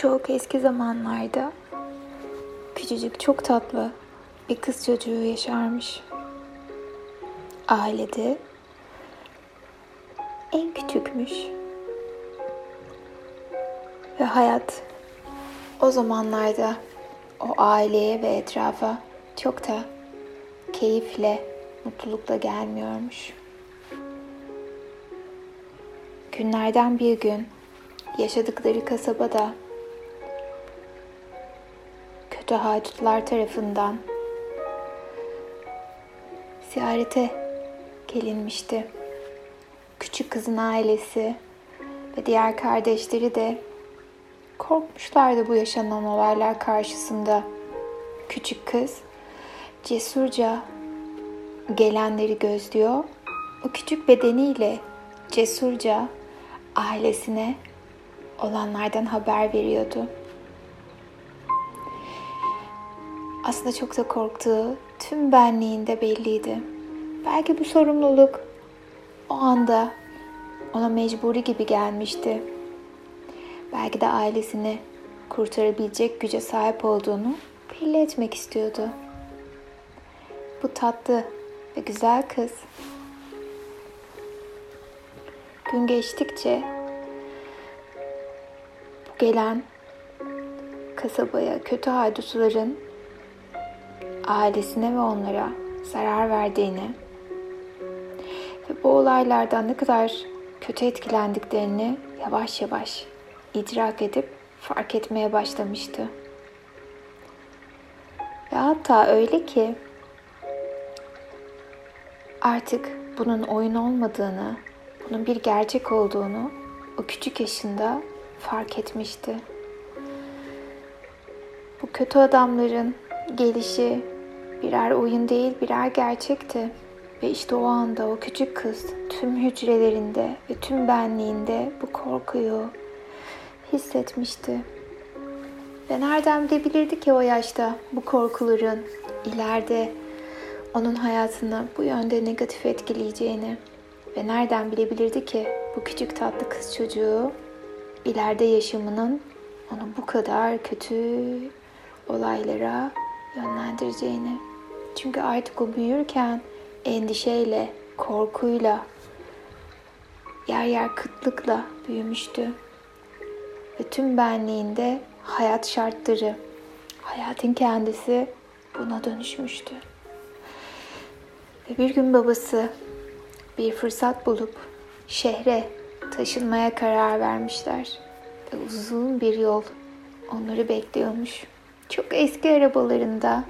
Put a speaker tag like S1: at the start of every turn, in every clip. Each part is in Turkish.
S1: Çok eski zamanlarda küçücük çok tatlı bir kız çocuğu yaşarmış. Ailede en küçükmüş. Ve hayat o zamanlarda o aileye ve etrafa çok da keyifle, mutlulukla gelmiyormuş. Günlerden bir gün yaşadıkları kasabada haydutlar tarafından ziyarete gelinmişti. Küçük kızın ailesi ve diğer kardeşleri de korkmuşlardı bu yaşanan olaylar karşısında. Küçük kız cesurca gelenleri gözlüyor. O küçük bedeniyle cesurca ailesine olanlardan haber veriyordu. Aslında çok da korktuğu tüm benliğinde belliydi. Belki bu sorumluluk o anda ona mecburi gibi gelmişti. Belki de ailesini kurtarabilecek güce sahip olduğunu belli etmek istiyordu. Bu tatlı ve güzel kız gün geçtikçe bu gelen kasabaya kötü haydutların ailesine ve onlara zarar verdiğini ve bu olaylardan ne kadar kötü etkilendiklerini yavaş yavaş idrak edip fark etmeye başlamıştı. Ve hatta öyle ki artık bunun oyun olmadığını, bunun bir gerçek olduğunu o küçük yaşında fark etmişti. Bu kötü adamların gelişi birer oyun değil birer gerçekti. Ve işte o anda o küçük kız tüm hücrelerinde ve tüm benliğinde bu korkuyu hissetmişti. Ve nereden bilebilirdi ki o yaşta bu korkuların ileride onun hayatını bu yönde negatif etkileyeceğini ve nereden bilebilirdi ki bu küçük tatlı kız çocuğu ileride yaşamının onu bu kadar kötü olaylara yönlendireceğini. Çünkü artık o büyürken endişeyle, korkuyla, yer yer kıtlıkla büyümüştü. Ve tüm benliğinde hayat şartları, hayatın kendisi buna dönüşmüştü. Ve bir gün babası bir fırsat bulup şehre taşınmaya karar vermişler. Ve uzun bir yol onları bekliyormuş. Çok eski arabalarında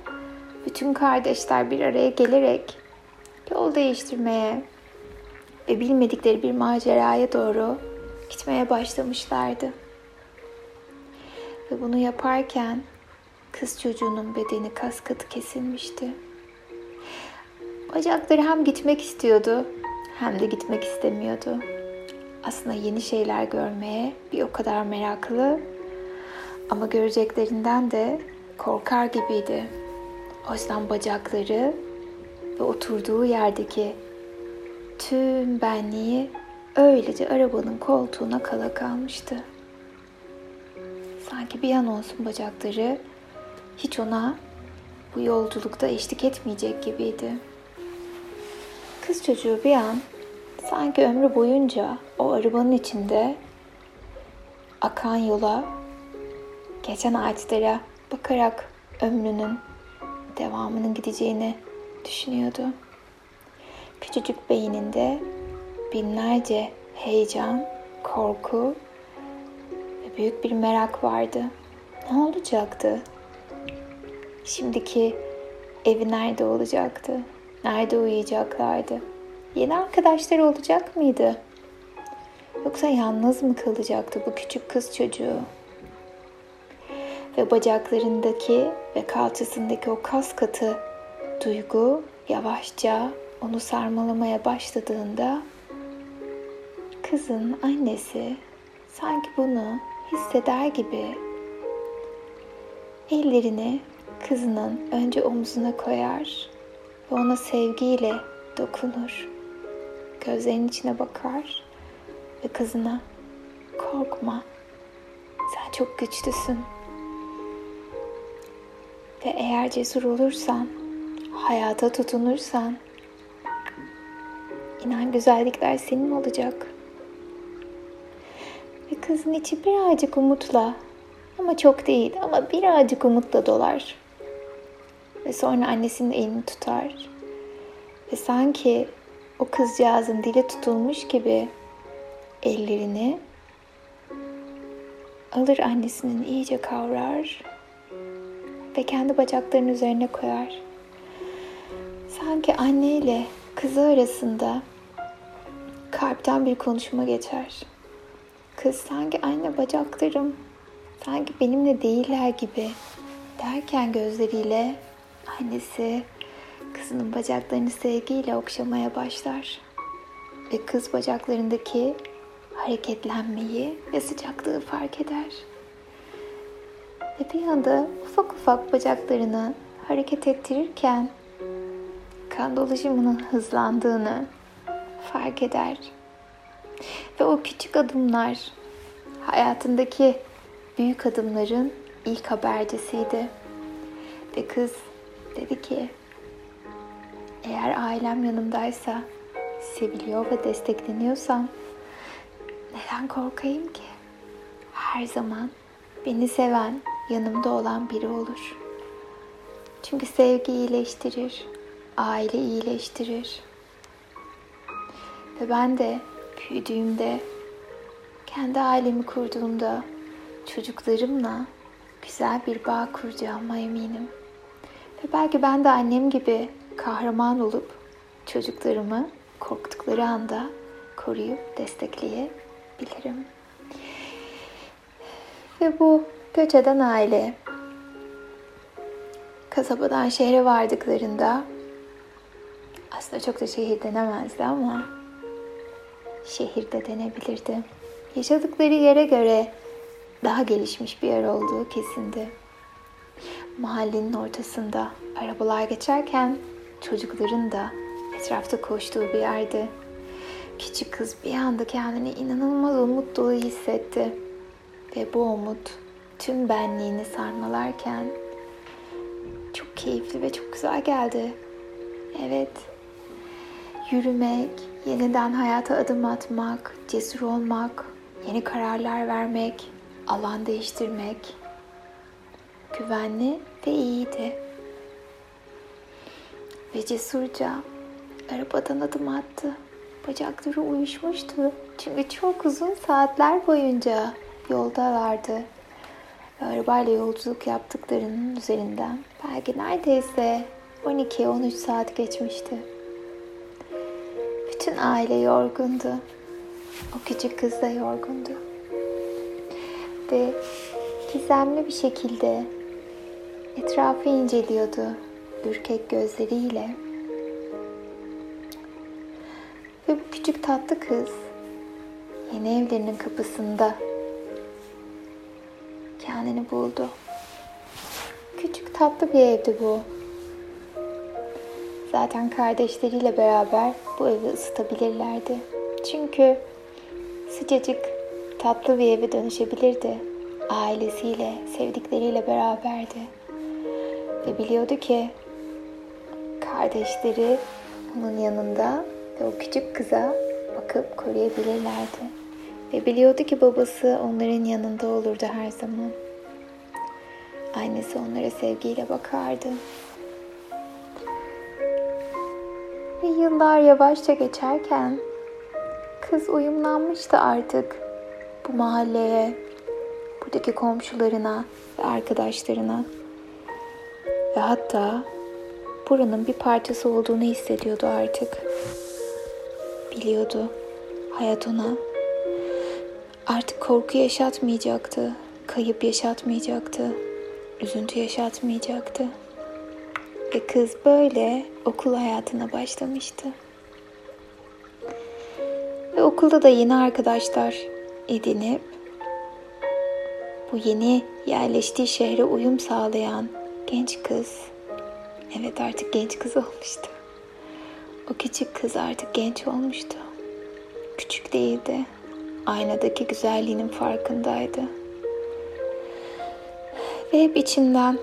S1: bütün kardeşler bir araya gelerek yol değiştirmeye ve bilmedikleri bir maceraya doğru gitmeye başlamışlardı. Ve bunu yaparken kız çocuğunun bedeni kas katı kesilmişti. Bacakları hem gitmek istiyordu hem de gitmek istemiyordu. Aslında yeni şeyler görmeye bir o kadar meraklı ama göreceklerinden de korkar gibiydi. O yüzden bacakları ve oturduğu yerdeki tüm benliği öylece arabanın koltuğuna kala kalmıştı. Sanki bir an olsun bacakları hiç ona bu yolculukta eşlik etmeyecek gibiydi. Kız çocuğu bir an sanki ömrü boyunca o arabanın içinde akan yola, geçen ağaçlara bakarak ömrünün devamının gideceğini düşünüyordu. Küçücük beyninde binlerce heyecan, korku ve büyük bir merak vardı. Ne olacaktı? Şimdiki evi nerede olacaktı? Nerede uyuyacaklardı? Yeni arkadaşlar olacak mıydı? Yoksa yalnız mı kalacaktı bu küçük kız çocuğu? Ve bacaklarındaki ve kalçasındaki o kas katı duygu yavaşça onu sarmalamaya başladığında kızın annesi sanki bunu hisseder gibi ellerini kızının önce omzuna koyar ve ona sevgiyle dokunur. Gözlerinin içine bakar ve kızına korkma Sen çok güçlüsün. Ve eğer cesur olursan, hayata tutunursan, inan güzellikler senin olacak. Ve kızın içi birazcık umutla ama çok değil ama birazcık umutla dolar. Ve sonra annesinin elini tutar. Ve sanki o kızcağızın dili tutulmuş gibi ellerini alır annesinin iyice kavrar ve kendi bacaklarının üzerine koyar. Sanki anne ile kızı arasında kalpten bir konuşma geçer. Kız sanki anne bacaklarım sanki benimle değiller gibi derken gözleriyle annesi kızının bacaklarını sevgiyle okşamaya başlar. Ve kız bacaklarındaki hareketlenmeyi ve sıcaklığı fark eder. Ve bir anda ufak ufak bacaklarını hareket ettirirken kan dolaşımının hızlandığını fark eder. Ve o küçük adımlar hayatındaki büyük adımların ilk habercisiydi. Ve kız dedi ki eğer ailem yanımdaysa, seviliyor ve destekleniyorsam neden korkayım ki? Her zaman beni seven, yanımda olan biri olur. Çünkü sevgi iyileştirir, aile iyileştirir. Ve ben de büyüdüğümde, kendi ailemi kurduğumda çocuklarımla güzel bir bağ kuracağıma eminim. Ve belki ben de annem gibi kahraman olup çocuklarımı korktukları anda koruyup destekleyebilirim. Ve bu göç eden aile kasabadan şehre vardıklarında aslında çok da şehir denemezdi ama şehirde denebilirdi. Yaşadıkları yere göre daha gelişmiş bir yer olduğu kesindi. Mahallenin ortasında arabalar geçerken çocukların da etrafta koştuğu bir yerde. Küçük kız bir anda kendini inanılmaz umut dolu hissetti. Ve bu umut tüm benliğini sarmalarken çok keyifli ve çok güzel geldi. Evet, yürümek, yeniden hayata adım atmak, cesur olmak, yeni kararlar vermek, alan değiştirmek güvenli ve iyiydi. Ve cesurca arabadan adım attı. Bacakları uyuşmuştu. Çünkü çok uzun saatler boyunca yoldalardı. Arabayla yolculuk yaptıklarının üzerinden belki neredeyse 12-13 saat geçmişti. Bütün aile yorgundu. O küçük kız da yorgundu. Ve gizemli bir şekilde etrafı inceliyordu ürkek gözleriyle. Ve bu küçük tatlı kız yeni evlerinin kapısında kendini buldu. Küçük tatlı bir evdi bu. Zaten kardeşleriyle beraber bu evi ısıtabilirlerdi. Çünkü sıcacık tatlı bir eve dönüşebilirdi. Ailesiyle, sevdikleriyle beraberdi. Ve biliyordu ki kardeşleri onun yanında ve o küçük kıza bakıp koruyabilirlerdi. Ve biliyordu ki babası onların yanında olurdu her zaman. Annesi onlara sevgiyle bakardı. Ve yıllar yavaşça geçerken kız uyumlanmıştı artık bu mahalleye, buradaki komşularına ve arkadaşlarına ve hatta buranın bir parçası olduğunu hissediyordu artık. Biliyordu hayat ona artık korku yaşatmayacaktı, kayıp yaşatmayacaktı, üzüntü yaşatmayacaktı. Ve kız böyle okul hayatına başlamıştı. Ve okulda da yeni arkadaşlar edinip bu yeni yerleştiği şehre uyum sağlayan genç kız. Evet artık genç kız olmuştu. O küçük kız artık genç olmuştu. Küçük değildi. Aynadaki güzelliğinin farkındaydı. Ve hep içinden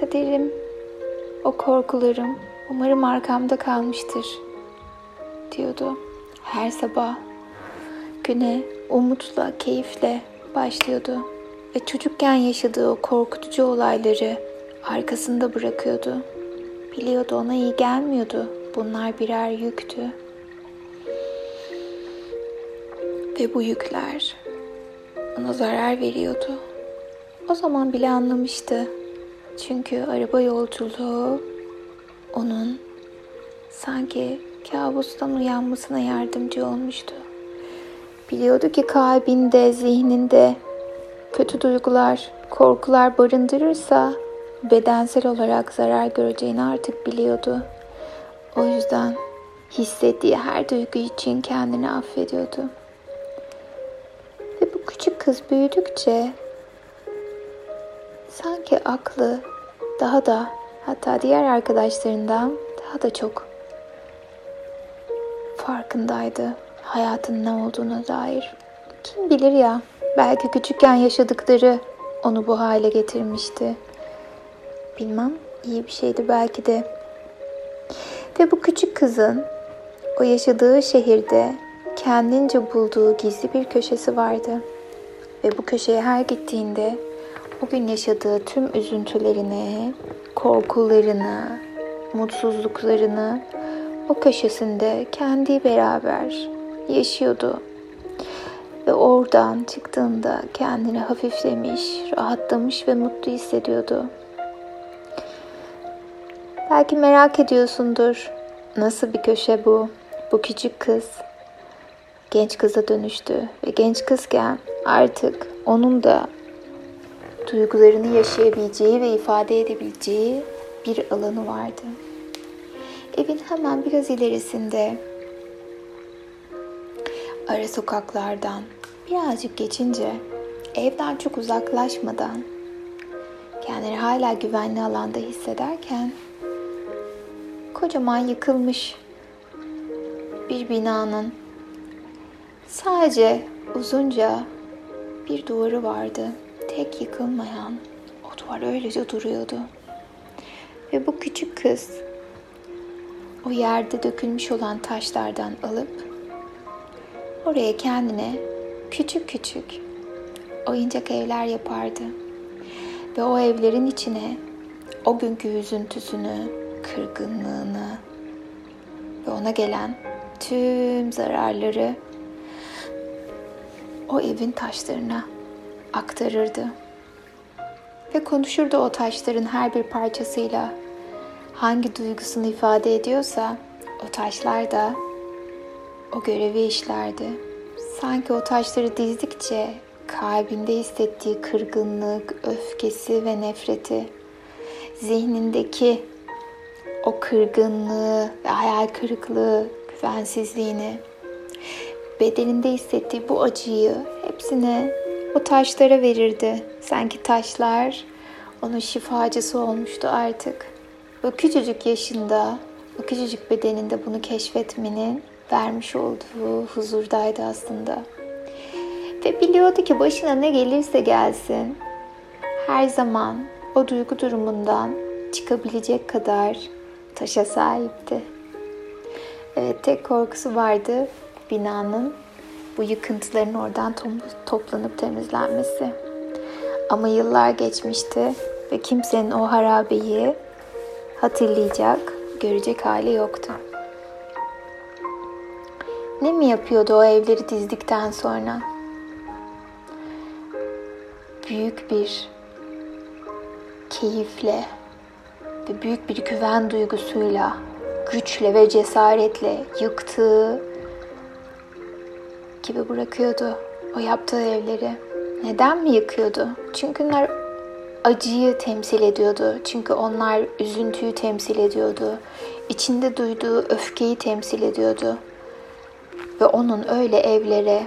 S1: kaderim, o korkularım umarım arkamda kalmıştır diyordu. Her sabah güne umutla, keyifle başlıyordu ve çocukken yaşadığı o korkutucu olayları arkasında bırakıyordu. Biliyordu ona iyi gelmiyordu. Bunlar birer yüktü. Ve bu yükler ona zarar veriyordu. O zaman bile anlamıştı. Çünkü araba yolculuğu onun sanki kabustan uyanmasına yardımcı olmuştu. Biliyordu ki kalbinde, zihninde kötü duygular, korkular barındırırsa bedensel olarak zarar göreceğini artık biliyordu. O yüzden hissettiği her duygu için kendini affediyordu. Kız büyüdükçe sanki aklı daha da hatta diğer arkadaşlarından daha da çok farkındaydı hayatın ne olduğuna dair. Kim bilir ya, belki küçükken yaşadıkları onu bu hale getirmişti. Bilmem, iyi bir şeydi belki de. Ve bu küçük kızın o yaşadığı şehirde kendince bulduğu gizli bir köşesi vardı. Ve bu köşeye her gittiğinde o gün yaşadığı tüm üzüntülerini, korkularını, mutsuzluklarını o köşesinde kendi beraber yaşıyordu. Ve oradan çıktığında kendini hafiflemiş, rahatlamış ve mutlu hissediyordu. Belki merak ediyorsundur. Nasıl bir köşe bu? Bu küçük kız genç kıza dönüştü ve genç kızken artık onun da duygularını yaşayabileceği ve ifade edebileceği bir alanı vardı. Evin hemen biraz ilerisinde ara sokaklardan birazcık geçince evden çok uzaklaşmadan kendini hala güvenli alanda hissederken kocaman yıkılmış bir binanın sadece uzunca bir duvarı vardı. Tek yıkılmayan o duvar öylece duruyordu. Ve bu küçük kız o yerde dökülmüş olan taşlardan alıp oraya kendine küçük küçük oyuncak evler yapardı. Ve o evlerin içine o günkü üzüntüsünü, kırgınlığını ve ona gelen tüm zararları o evin taşlarına aktarırdı. Ve konuşurdu o taşların her bir parçasıyla hangi duygusunu ifade ediyorsa o taşlar da o görevi işlerdi. Sanki o taşları dizdikçe kalbinde hissettiği kırgınlık, öfkesi ve nefreti, zihnindeki o kırgınlığı ve hayal kırıklığı, güvensizliğini, bedeninde hissettiği bu acıyı hepsini o taşlara verirdi. Sanki taşlar onun şifacısı olmuştu artık. O küçücük yaşında, o küçücük bedeninde bunu keşfetmenin vermiş olduğu huzurdaydı aslında. Ve biliyordu ki başına ne gelirse gelsin, her zaman o duygu durumundan çıkabilecek kadar taşa sahipti. Evet, tek korkusu vardı binanın bu yıkıntıların oradan toplanıp temizlenmesi. Ama yıllar geçmişti ve kimsenin o harabeyi hatırlayacak, görecek hali yoktu. Ne mi yapıyordu o evleri dizdikten sonra? Büyük bir keyifle ve büyük bir güven duygusuyla, güçle ve cesaretle yıktığı gibi bırakıyordu o yaptığı evleri. Neden mi yıkıyordu? Çünkü onlar acıyı temsil ediyordu. Çünkü onlar üzüntüyü temsil ediyordu. İçinde duyduğu öfkeyi temsil ediyordu. Ve onun öyle evlere,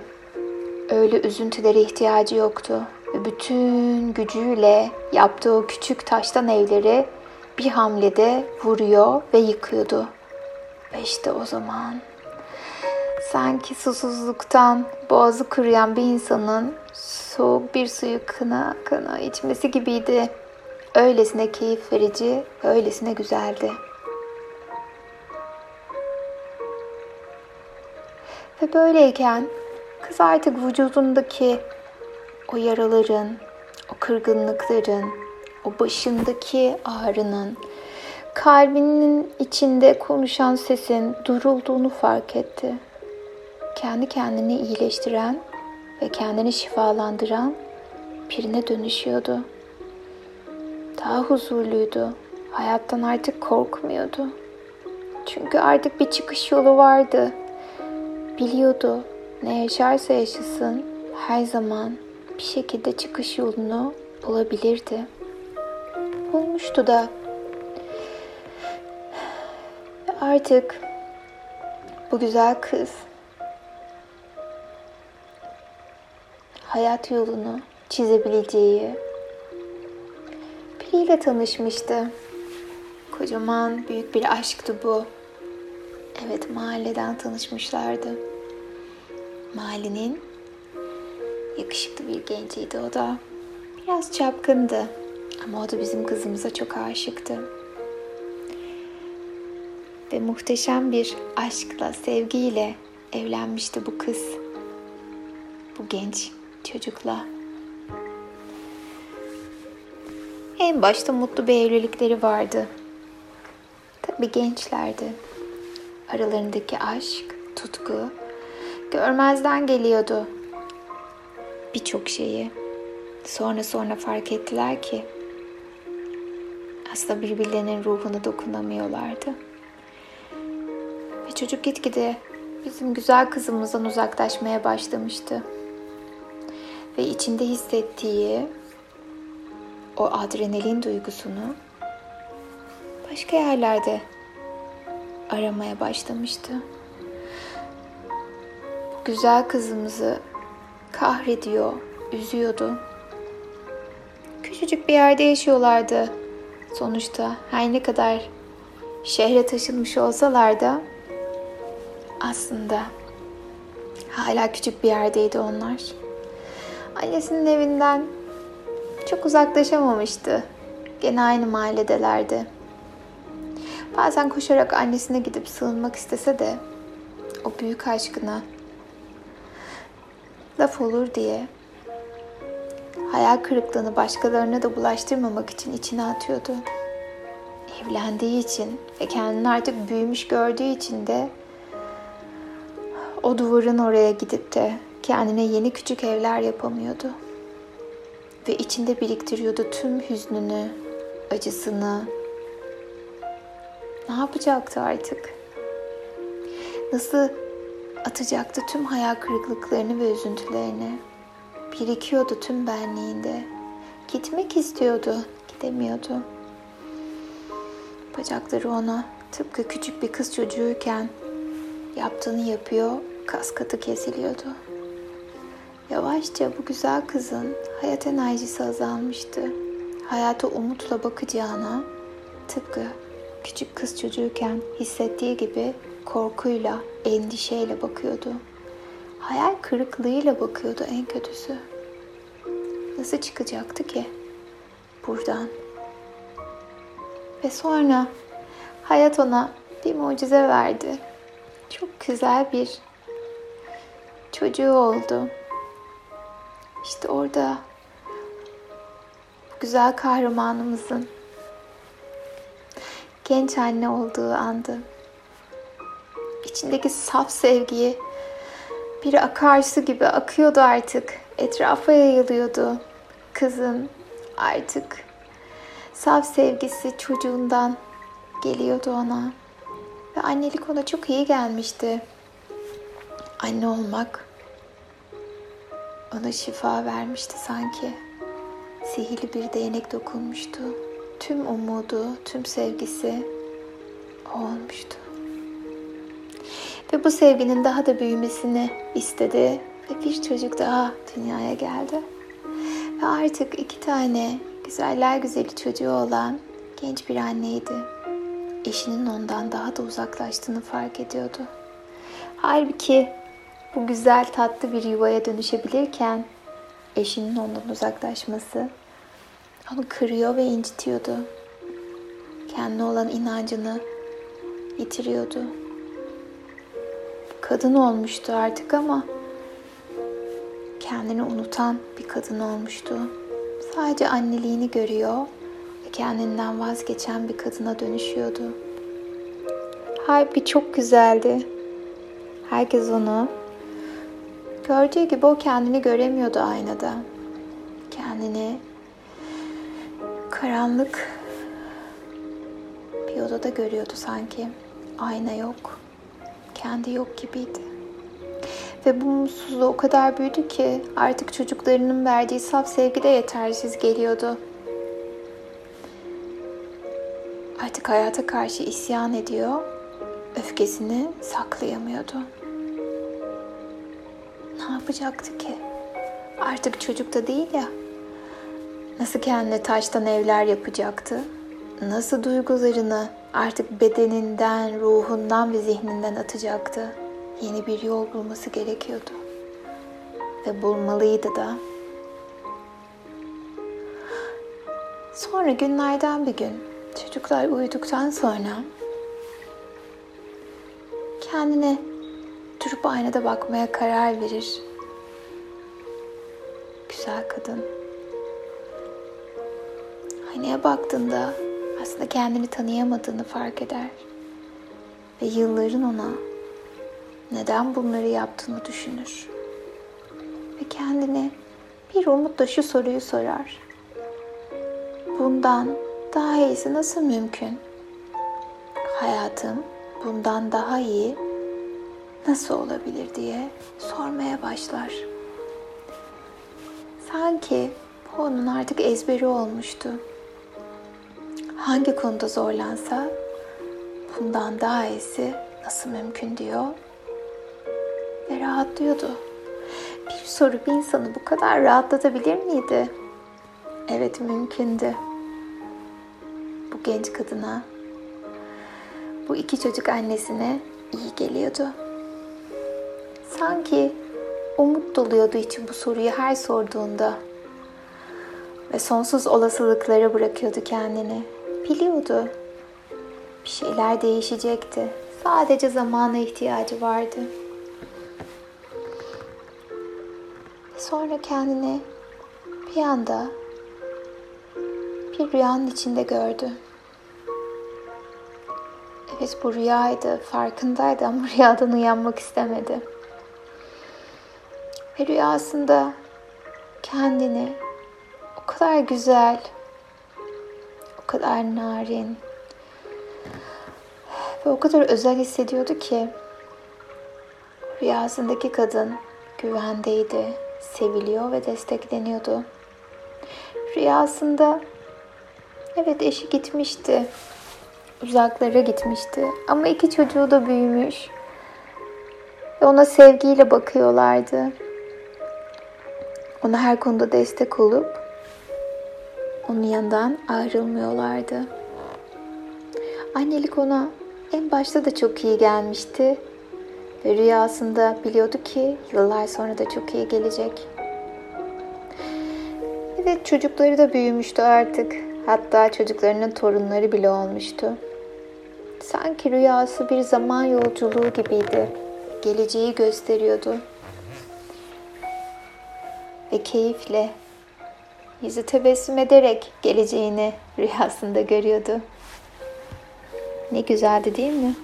S1: öyle üzüntülere ihtiyacı yoktu. Ve bütün gücüyle yaptığı o küçük taştan evleri bir hamlede vuruyor ve yıkıyordu. Ve işte o zaman Sanki susuzluktan boğazı kuruyan bir insanın soğuk bir suyu kına kına içmesi gibiydi. Öylesine keyif verici, öylesine güzeldi. Ve böyleyken kız artık vücudundaki o yaraların, o kırgınlıkların, o başındaki ağrının, kalbinin içinde konuşan sesin durulduğunu fark etti. Kendi kendini iyileştiren ve kendini şifalandıran birine dönüşüyordu. Daha huzurluydu. Hayattan artık korkmuyordu. Çünkü artık bir çıkış yolu vardı. Biliyordu ne yaşarsa yaşasın her zaman bir şekilde çıkış yolunu bulabilirdi. Bulmuştu da. Artık bu güzel kız hayat yolunu çizebileceği biriyle tanışmıştı. Kocaman büyük bir aşktı bu. Evet mahalleden tanışmışlardı. Mahallenin yakışıklı bir genciydi o da. Biraz çapkındı ama o da bizim kızımıza çok aşıktı. Ve muhteşem bir aşkla, sevgiyle evlenmişti bu kız. Bu genç çocukla. En başta mutlu bir evlilikleri vardı. Tabii gençlerdi. Aralarındaki aşk, tutku görmezden geliyordu. Birçok şeyi. Sonra sonra fark ettiler ki aslında birbirlerinin ruhunu dokunamıyorlardı. Ve çocuk gitgide bizim güzel kızımızdan uzaklaşmaya başlamıştı ve içinde hissettiği o adrenalin duygusunu başka yerlerde aramaya başlamıştı. Güzel kızımızı kahrediyor, üzüyordu. Küçücük bir yerde yaşıyorlardı. Sonuçta her ne kadar şehre taşınmış olsalar da aslında hala küçük bir yerdeydi onlar. Annesinin evinden çok uzaklaşamamıştı. Gene aynı mahalledelerdi. Bazen koşarak annesine gidip sığınmak istese de o büyük aşkına laf olur diye hayal kırıklığını başkalarına da bulaştırmamak için içine atıyordu. Evlendiği için ve kendini artık büyümüş gördüğü için de o duvarın oraya gidip de kendine yeni küçük evler yapamıyordu. Ve içinde biriktiriyordu tüm hüznünü, acısını. Ne yapacaktı artık? Nasıl atacaktı tüm hayal kırıklıklarını ve üzüntülerini? Birikiyordu tüm benliğinde. Gitmek istiyordu, gidemiyordu. Bacakları ona tıpkı küçük bir kız çocuğuyken yaptığını yapıyor, kas katı kesiliyordu. Yavaşça bu güzel kızın hayat enerjisi azalmıştı. Hayata umutla bakacağına tıpkı küçük kız çocuğuyken hissettiği gibi korkuyla, endişeyle bakıyordu. Hayal kırıklığıyla bakıyordu en kötüsü. Nasıl çıkacaktı ki buradan? Ve sonra hayat ona bir mucize verdi. Çok güzel bir çocuğu oldu. İşte orada bu güzel kahramanımızın genç anne olduğu andı. İçindeki saf sevgiyi bir akarsu gibi akıyordu artık. Etrafa yayılıyordu. Kızın artık saf sevgisi çocuğundan geliyordu ona. Ve annelik ona çok iyi gelmişti. Anne olmak ona şifa vermişti sanki. Sihirli bir değnek dokunmuştu. Tüm umudu, tüm sevgisi o olmuştu. Ve bu sevginin daha da büyümesini istedi ve bir çocuk daha dünyaya geldi. Ve artık iki tane güzeller güzeli çocuğu olan genç bir anneydi. Eşinin ondan daha da uzaklaştığını fark ediyordu. Halbuki bu güzel tatlı bir yuvaya dönüşebilirken eşinin ondan uzaklaşması onu kırıyor ve incitiyordu. Kendine olan inancını yitiriyordu. Kadın olmuştu artık ama kendini unutan bir kadın olmuştu. Sadece anneliğini görüyor ve kendinden vazgeçen bir kadına dönüşüyordu. Halbuki çok güzeldi. Herkes onu gördüğü gibi o kendini göremiyordu aynada. Kendini karanlık bir odada görüyordu sanki. Ayna yok. Kendi yok gibiydi. Ve bu mutsuzluğu o kadar büyüdü ki artık çocuklarının verdiği saf sevgi de yetersiz geliyordu. Artık hayata karşı isyan ediyor, öfkesini saklayamıyordu. Yapacaktı ki? Artık çocuk da değil ya. Nasıl kendine taştan evler yapacaktı? Nasıl duygularını artık bedeninden, ruhundan ve zihninden atacaktı? Yeni bir yol bulması gerekiyordu. Ve bulmalıydı da. Sonra günlerden bir gün çocuklar uyuduktan sonra kendine durup aynada bakmaya karar verir. Güzel kadın. Aynaya baktığında aslında kendini tanıyamadığını fark eder. Ve yılların ona neden bunları yaptığını düşünür. Ve kendine bir umutla şu soruyu sorar. Bundan daha iyisi nasıl mümkün? Hayatım bundan daha iyi nasıl olabilir diye sormaya başlar. Sanki bu onun artık ezberi olmuştu. Hangi konuda zorlansa bundan daha iyisi nasıl mümkün diyor ve rahatlıyordu. Bir soru bir insanı bu kadar rahatlatabilir miydi? Evet mümkündü. Bu genç kadına, bu iki çocuk annesine iyi geliyordu. Sanki umut doluyordu için bu soruyu her sorduğunda ve sonsuz olasılıklara bırakıyordu kendini. Biliyordu. Bir şeyler değişecekti. Sadece zamana ihtiyacı vardı. Sonra kendini bir anda bir rüyanın içinde gördü. Evet bu rüyaydı, farkındaydı ama rüyadan uyanmak istemedi. Ve rüyasında kendini o kadar güzel, o kadar narin ve o kadar özel hissediyordu ki rüyasındaki kadın güvendeydi, seviliyor ve destekleniyordu. Rüyasında evet eşi gitmişti. Uzaklara gitmişti ama iki çocuğu da büyümüş. Ve ona sevgiyle bakıyorlardı. Ona her konuda destek olup onun yanından ayrılmıyorlardı. Annelik ona en başta da çok iyi gelmişti ve rüyasında biliyordu ki yıllar sonra da çok iyi gelecek. Evet çocukları da büyümüştü artık. Hatta çocuklarının torunları bile olmuştu. Sanki rüyası bir zaman yolculuğu gibiydi. Geleceği gösteriyordu. Ve keyifle, yüzü tebessüm ederek geleceğini rüyasında görüyordu. Ne güzeldi değil mi?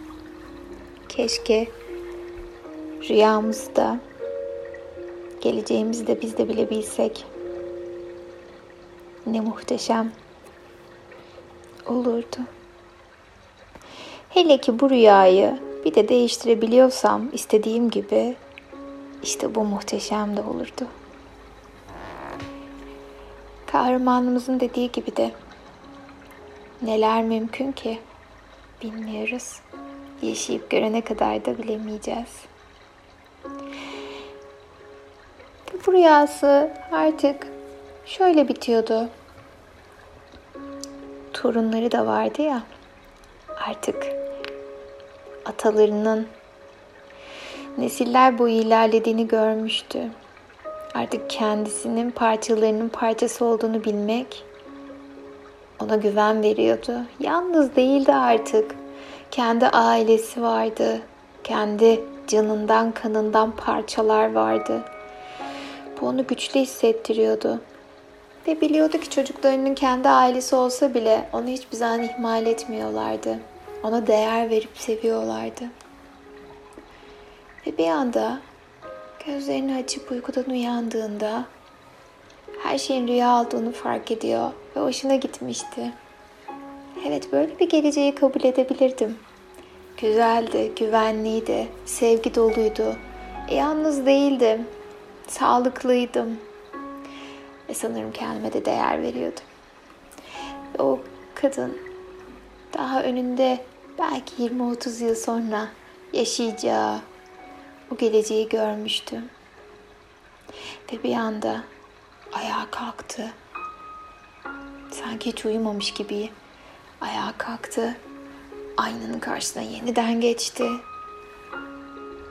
S1: Keşke rüyamızda geleceğimizi de biz de bilebilsek. Ne muhteşem olurdu. Hele ki bu rüyayı bir de değiştirebiliyorsam istediğim gibi işte bu muhteşem de olurdu. Kahramanımızın dediği gibi de neler mümkün ki bilmiyoruz. Yaşayıp görene kadar da bilemeyeceğiz. Bu rüyası artık şöyle bitiyordu. Torunları da vardı ya. Artık atalarının nesiller boyu ilerlediğini görmüştü. Artık kendisinin parçalarının parçası olduğunu bilmek ona güven veriyordu. Yalnız değildi artık. Kendi ailesi vardı. Kendi canından kanından parçalar vardı. Bu onu güçlü hissettiriyordu. Ve biliyordu ki çocuklarının kendi ailesi olsa bile onu hiçbir zaman ihmal etmiyorlardı. Ona değer verip seviyorlardı. Ve bir anda gözlerini açıp uykudan uyandığında her şeyin rüya olduğunu fark ediyor ve hoşuna gitmişti. Evet böyle bir geleceği kabul edebilirdim. Güzeldi, güvenliydi, sevgi doluydu. E, yalnız değildim, sağlıklıydım. Ve sanırım kendime de değer veriyordum. Ve o kadın daha önünde belki 20-30 yıl sonra yaşayacağı o geleceği görmüştüm. Ve bir anda ayağa kalktı. Sanki hiç uyumamış gibi ayağa kalktı. Aynanın karşısına yeniden geçti.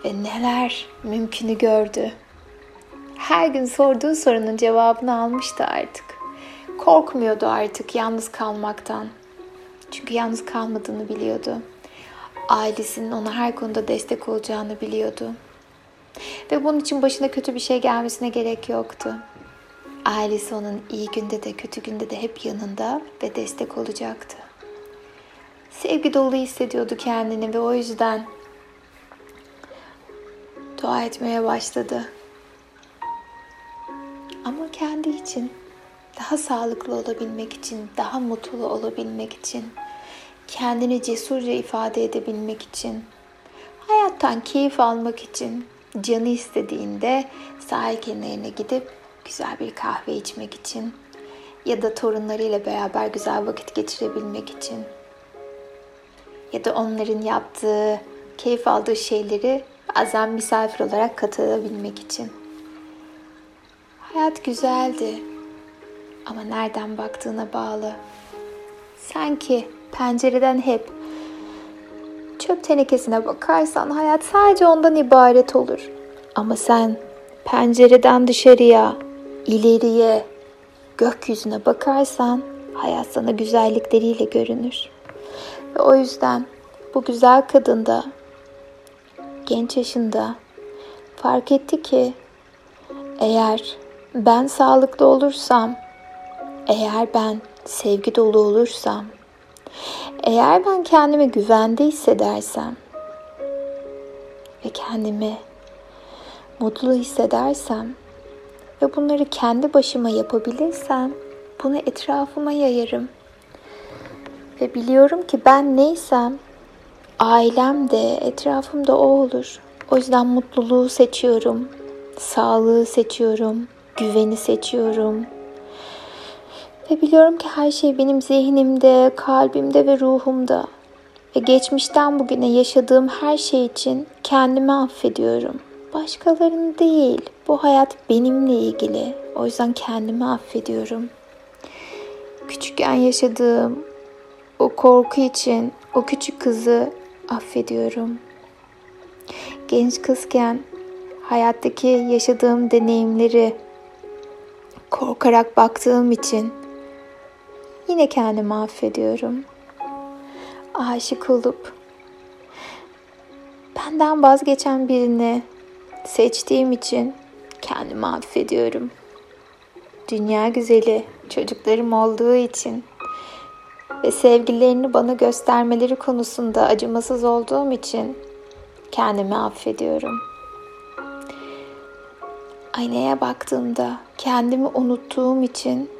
S1: Ve neler mümkünü gördü. Her gün sorduğu sorunun cevabını almıştı artık. Korkmuyordu artık yalnız kalmaktan. Çünkü yalnız kalmadığını biliyordu. Ailesinin ona her konuda destek olacağını biliyordu. Ve bunun için başına kötü bir şey gelmesine gerek yoktu. Ailesi onun iyi günde de kötü günde de hep yanında ve destek olacaktı. Sevgi dolu hissediyordu kendini ve o yüzden dua etmeye başladı. Ama kendi için, daha sağlıklı olabilmek için, daha mutlu olabilmek için, kendini cesurca ifade edebilmek için, hayattan keyif almak için, canı istediğinde sahil kenarına gidip güzel bir kahve içmek için ya da torunlarıyla beraber güzel vakit geçirebilmek için ya da onların yaptığı, keyif aldığı şeyleri bazen misafir olarak katılabilmek için. Hayat güzeldi ama nereden baktığına bağlı. Sanki pencereden hep çöp tenekesine bakarsan hayat sadece ondan ibaret olur. Ama sen pencereden dışarıya, ileriye, gökyüzüne bakarsan hayat sana güzellikleriyle görünür. Ve o yüzden bu güzel kadın da genç yaşında fark etti ki eğer ben sağlıklı olursam, eğer ben sevgi dolu olursam, eğer ben kendimi güvende hissedersem ve kendimi mutlu hissedersem ve bunları kendi başıma yapabilirsem bunu etrafıma yayarım. Ve biliyorum ki ben neysem ailem de etrafımda o olur. O yüzden mutluluğu seçiyorum. Sağlığı seçiyorum. Güveni seçiyorum. Ve biliyorum ki her şey benim zihnimde, kalbimde ve ruhumda. Ve geçmişten bugüne yaşadığım her şey için kendimi affediyorum. Başkalarını değil. Bu hayat benimle ilgili. O yüzden kendimi affediyorum. Küçükken yaşadığım o korku için o küçük kızı affediyorum. Genç kızken hayattaki yaşadığım deneyimleri korkarak baktığım için yine kendimi affediyorum. Aşık olup benden vazgeçen birini seçtiğim için kendimi affediyorum. Dünya güzeli çocuklarım olduğu için ve sevgilerini bana göstermeleri konusunda acımasız olduğum için kendimi affediyorum. Aynaya baktığımda kendimi unuttuğum için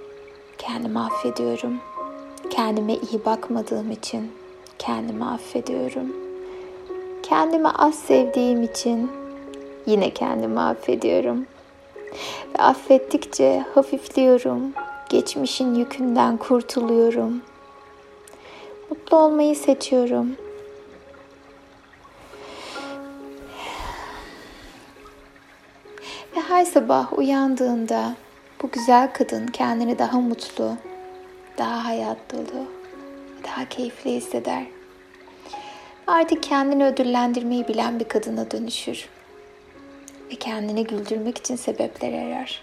S1: kendimi affediyorum. Kendime iyi bakmadığım için kendimi affediyorum. Kendimi az sevdiğim için yine kendimi affediyorum. Ve affettikçe hafifliyorum. Geçmişin yükünden kurtuluyorum. Mutlu olmayı seçiyorum. Ve her sabah uyandığında bu güzel kadın kendini daha mutlu, daha hayat dolu, daha keyifli hisseder. Artık kendini ödüllendirmeyi bilen bir kadına dönüşür. ve kendini güldürmek için sebepler arar.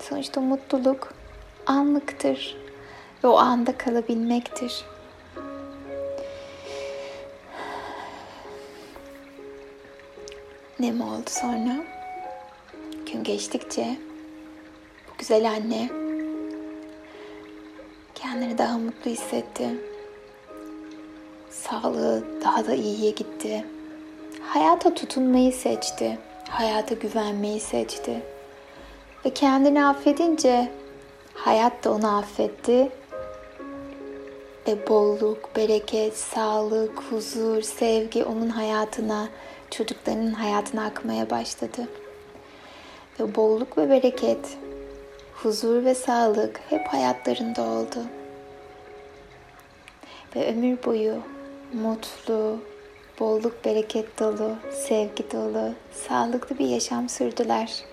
S1: Sonuçta mutluluk anlıktır ve o anda kalabilmektir. Ne mi oldu sonra? Gün geçtikçe güzel anne kendini daha mutlu hissetti. Sağlığı daha da iyiye gitti. Hayata tutunmayı seçti. Hayata güvenmeyi seçti. Ve kendini affedince hayat da onu affetti. Ve bolluk, bereket, sağlık, huzur, sevgi onun hayatına, çocuklarının hayatına akmaya başladı. Ve bolluk ve bereket, huzur ve sağlık hep hayatlarında oldu. Ve ömür boyu mutlu, bolluk bereket dolu, sevgi dolu, sağlıklı bir yaşam sürdüler.